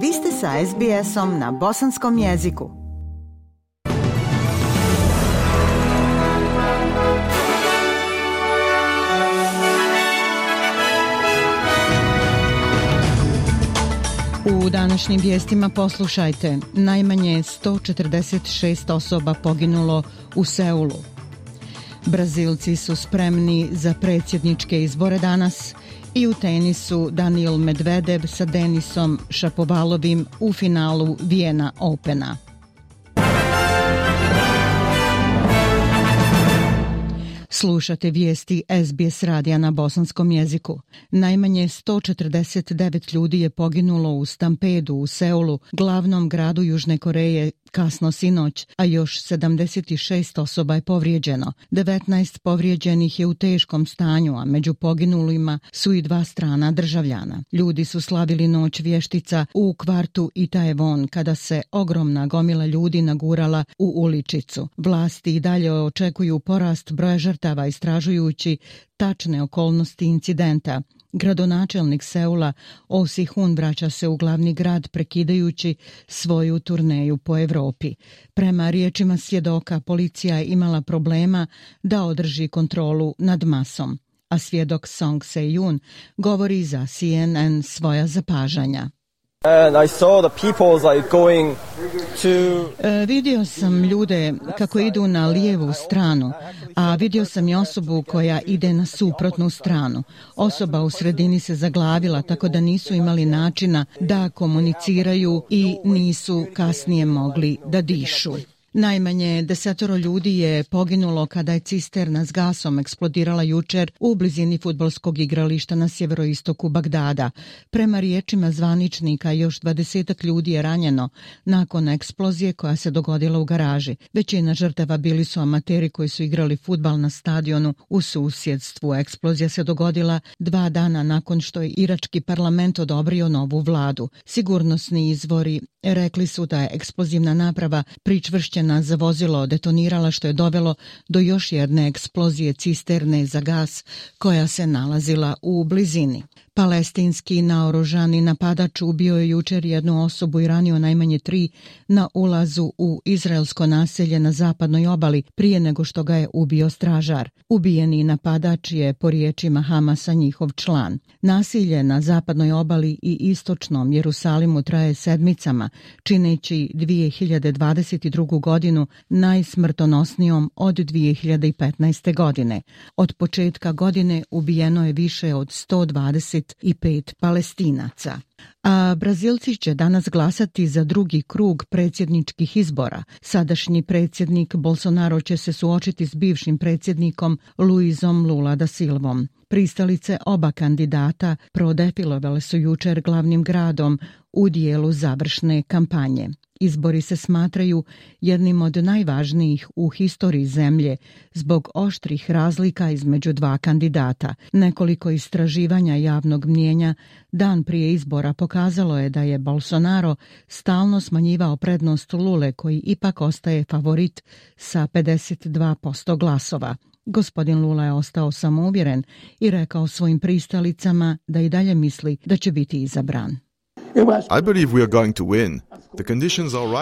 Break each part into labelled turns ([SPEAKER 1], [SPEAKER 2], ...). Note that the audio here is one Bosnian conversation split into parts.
[SPEAKER 1] Vi ste sa SBS-om na bosanskom jeziku. U današnjim vijestima poslušajte. Najmanje 146 osoba poginulo u Seulu. Brazilci su spremni za predsjedničke izbore danas – i u tenisu Daniel Medvedev sa Denisom Šapovalovim u finalu Vijena Opena. Slušate vijesti SBS radija na bosanskom jeziku. Najmanje 149 ljudi je poginulo u Stampedu u Seulu, glavnom gradu Južne Koreje, kasno sinoć, a još 76 osoba je povrijeđeno. 19 povrijeđenih je u teškom stanju, a među poginulima su i dva strana državljana. Ljudi su slavili noć vještica u kvartu Itaevon kada se ogromna gomila ljudi nagurala u uličicu. Vlasti i dalje očekuju porast broja žrtava istražujući tačne okolnosti incidenta. Gradonačelnik Seula Osi Hun vraća se u glavni grad prekidajući svoju turneju po Evropi. Prema riječima svjedoka, policija je imala problema da održi kontrolu nad masom. A svjedok Song Se-yun govori za CNN svoja zapažanja.
[SPEAKER 2] And I saw the people like going to
[SPEAKER 1] e, vidio sam ljude kako idu na lijevu stranu, a vidio sam i osobu koja ide na suprotnu stranu. Osoba u sredini se zaglavila tako da nisu imali načina da komuniciraju i nisu kasnije mogli da dišu. Najmanje desetoro ljudi je poginulo kada je cisterna s gasom eksplodirala jučer u blizini futbolskog igrališta na sjeveroistoku Bagdada. Prema riječima zvaničnika još dvadesetak ljudi je ranjeno nakon eksplozije koja se dogodila u garaži. Većina žrtava bili su amateri koji su igrali futbal na stadionu u susjedstvu. Eksplozija se dogodila dva dana nakon što je irački parlament odobrio novu vladu. Sigurnosni izvori rekli su da je eksplozivna naprava pričvršćena vremena za vozilo detonirala što je dovelo do još jedne eksplozije cisterne za gas koja se nalazila u blizini. Palestinski naoružani napadač ubio je jučer jednu osobu i ranio najmanje tri na ulazu u izraelsko naselje na zapadnoj obali prije nego što ga je ubio stražar. Ubijeni napadač je po riječima Hamasa njihov član. Nasilje na zapadnoj obali i istočnom Jerusalimu traje sedmicama, čineći 2022. godinu najsmrtonosnijom od 2015. godine. Od početka godine ubijeno je više od 120 25 palestinaca. A Brazilci će danas glasati za drugi krug predsjedničkih izbora. Sadašnji predsjednik Bolsonaro će se suočiti s bivšim predsjednikom Luizom Lula da Silvom. Pristalice oba kandidata prodepilovale su jučer glavnim gradom u dijelu završne kampanje. Izbori se smatraju jednim od najvažnijih u historiji zemlje zbog oštrih razlika između dva kandidata. Nekoliko istraživanja javnog mnjenja dan prije izbora pokazalo je da je Bolsonaro stalno smanjivao prednost Lule koji ipak ostaje favorit sa 52% glasova. Gospodin Lula je ostao samouvjeren i rekao svojim pristalicama da i dalje misli da će biti izabran.
[SPEAKER 3] I believe we are going to win.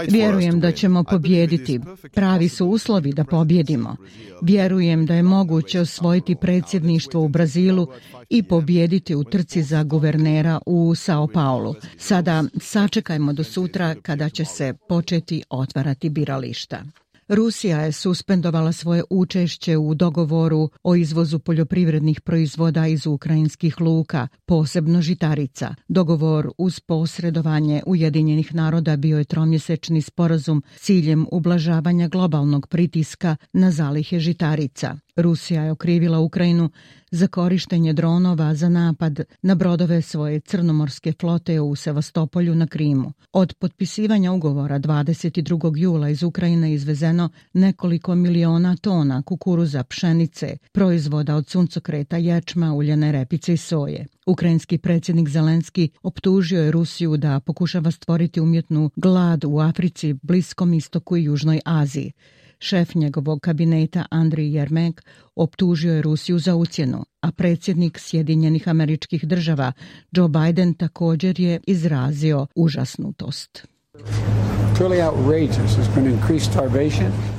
[SPEAKER 1] Vjerujem da ćemo pobjediti. Pravi su uslovi da pobjedimo. Vjerujem da je moguće osvojiti predsjedništvo u Brazilu i pobjediti u trci za guvernera u Sao Paulo. Sada sačekajmo do sutra kada će se početi otvarati birališta. Rusija je suspendovala svoje učešće u dogovoru o izvozu poljoprivrednih proizvoda iz ukrajinskih luka, posebno žitarica. Dogovor uz posredovanje Ujedinjenih naroda bio je tromjesečni sporazum ciljem ublažavanja globalnog pritiska na zalihe žitarica. Rusija je okrivila Ukrajinu za korištenje dronova za napad na brodove svoje crnomorske flote u Sevastopolju na Krimu. Od potpisivanja ugovora 22. jula iz Ukrajine izvezeno nekoliko miliona tona kukuruza, pšenice, proizvoda od suncokreta, ječma, uljene repice i soje. Ukrajinski predsjednik Zelenski optužio je Rusiju da pokušava stvoriti umjetnu glad u Africi, Bliskom istoku i Južnoj Aziji. Šef njegovog kabineta Andrij Jermek optužio je Rusiju za ucjenu, a predsjednik Sjedinjenih američkih država Joe Biden također je izrazio užasnutost.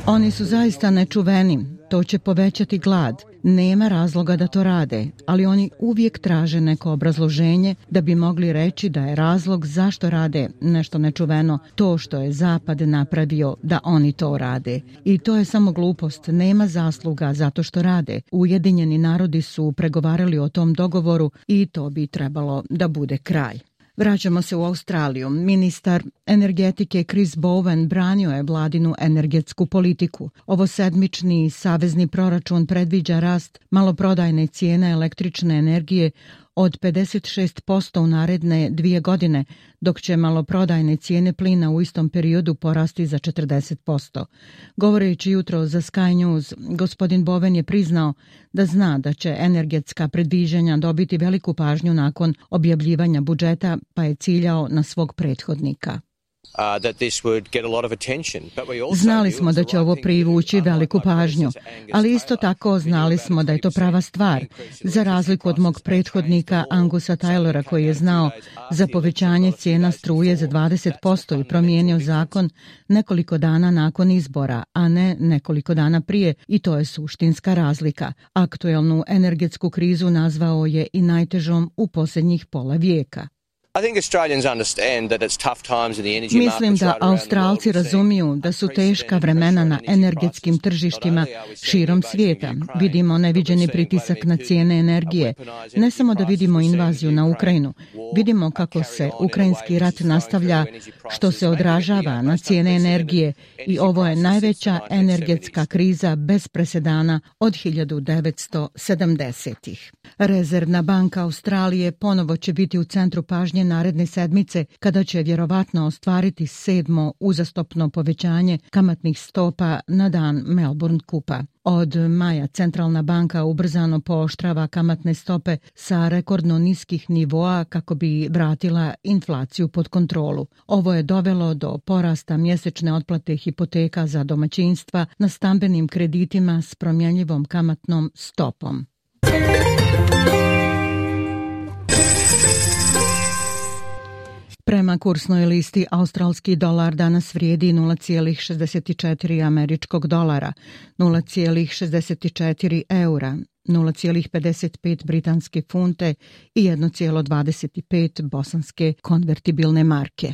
[SPEAKER 1] Oni su zaista nečuveni. To će povećati glad. Nema razloga da to rade, ali oni uvijek traže neko obrazloženje da bi mogli reći da je razlog zašto rade nešto nečuveno to što je Zapad napravio da oni to rade. I to je samo glupost, nema zasluga zato što rade. Ujedinjeni narodi su pregovarali o tom dogovoru i to bi trebalo da bude kraj. Vraćamo se u Australiju. Ministar energetike Chris Bowen branio je vladinu energetsku politiku. Ovo sedmični savezni proračun predviđa rast maloprodajne cijene električne energije od 56% u naredne dvije godine, dok će maloprodajne cijene plina u istom periodu porasti za 40%. Govoreći jutro za Sky News, gospodin Boven je priznao da zna da će energetska predviđanja dobiti veliku pažnju nakon objavljivanja budžeta, pa je ciljao na svog prethodnika. Znali smo da će ovo privući veliku pažnju, ali isto tako znali smo da je to prava stvar, za razliku od mog prethodnika Angusa Taylora koji je znao za povećanje cijena struje za 20% i promijenio zakon nekoliko dana nakon izbora, a ne nekoliko dana prije i to je suštinska razlika. Aktuelnu energetsku krizu nazvao je i najtežom u posljednjih pola vijeka. Mislim da Australci razumiju da su teška vremena na energetskim tržištima širom svijeta. Vidimo neviđeni pritisak na cijene energije. Ne samo da vidimo invaziju na Ukrajinu, vidimo kako se ukrajinski rat nastavlja, što se odražava na cijene energije. I ovo je najveća energetska kriza bez presedana od 1970-ih. Rezervna banka Australije ponovo će biti u centru pažnje naredne sedmice kada će vjerovatno ostvariti sedmo uzastopno povećanje kamatnih stopa na dan Melbourne kupa. Od maja Centralna banka ubrzano pooštrava kamatne stope sa rekordno niskih nivoa kako bi vratila inflaciju pod kontrolu. Ovo je dovelo do porasta mjesečne otplate hipoteka za domaćinstva na stambenim kreditima s promjenljivom kamatnom stopom. Prema kursnoj listi, australski dolar danas vrijedi 0,64 američkog dolara, 0,64 eura, 0,55 britanske funte i 1,25 bosanske konvertibilne marke.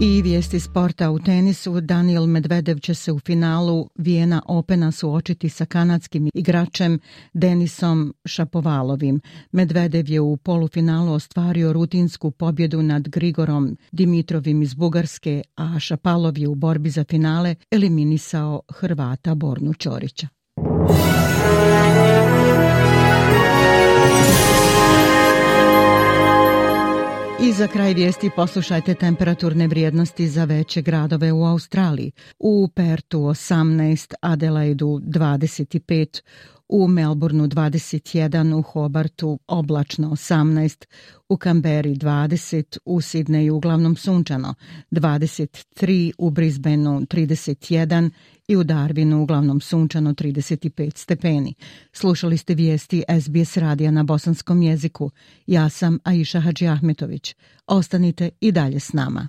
[SPEAKER 1] I vijesti sporta u tenisu, Daniel Medvedev će se u finalu Vijena Opena suočiti sa kanadskim igračem Denisom Šapovalovim. Medvedev je u polufinalu ostvario rutinsku pobjedu nad Grigorom Dimitrovim iz Bugarske, a Šapalov je u borbi za finale eliminisao Hrvata Bornu Ćorića. I za kraj vijesti poslušajte temperaturne vrijednosti za veće gradove u Australiji. U Pertu 18, Adelaidu 25, u Melbourneu 21, u Hobartu oblačno 18, u Kamberi 20, u Sidneju uglavnom sunčano 23, u Brisbaneu 31 i u Darwinu uglavnom sunčano 35 stepeni. Slušali ste vijesti SBS radija na bosanskom jeziku. Ja sam Aisha Hadži Ahmetović. Ostanite i dalje s nama.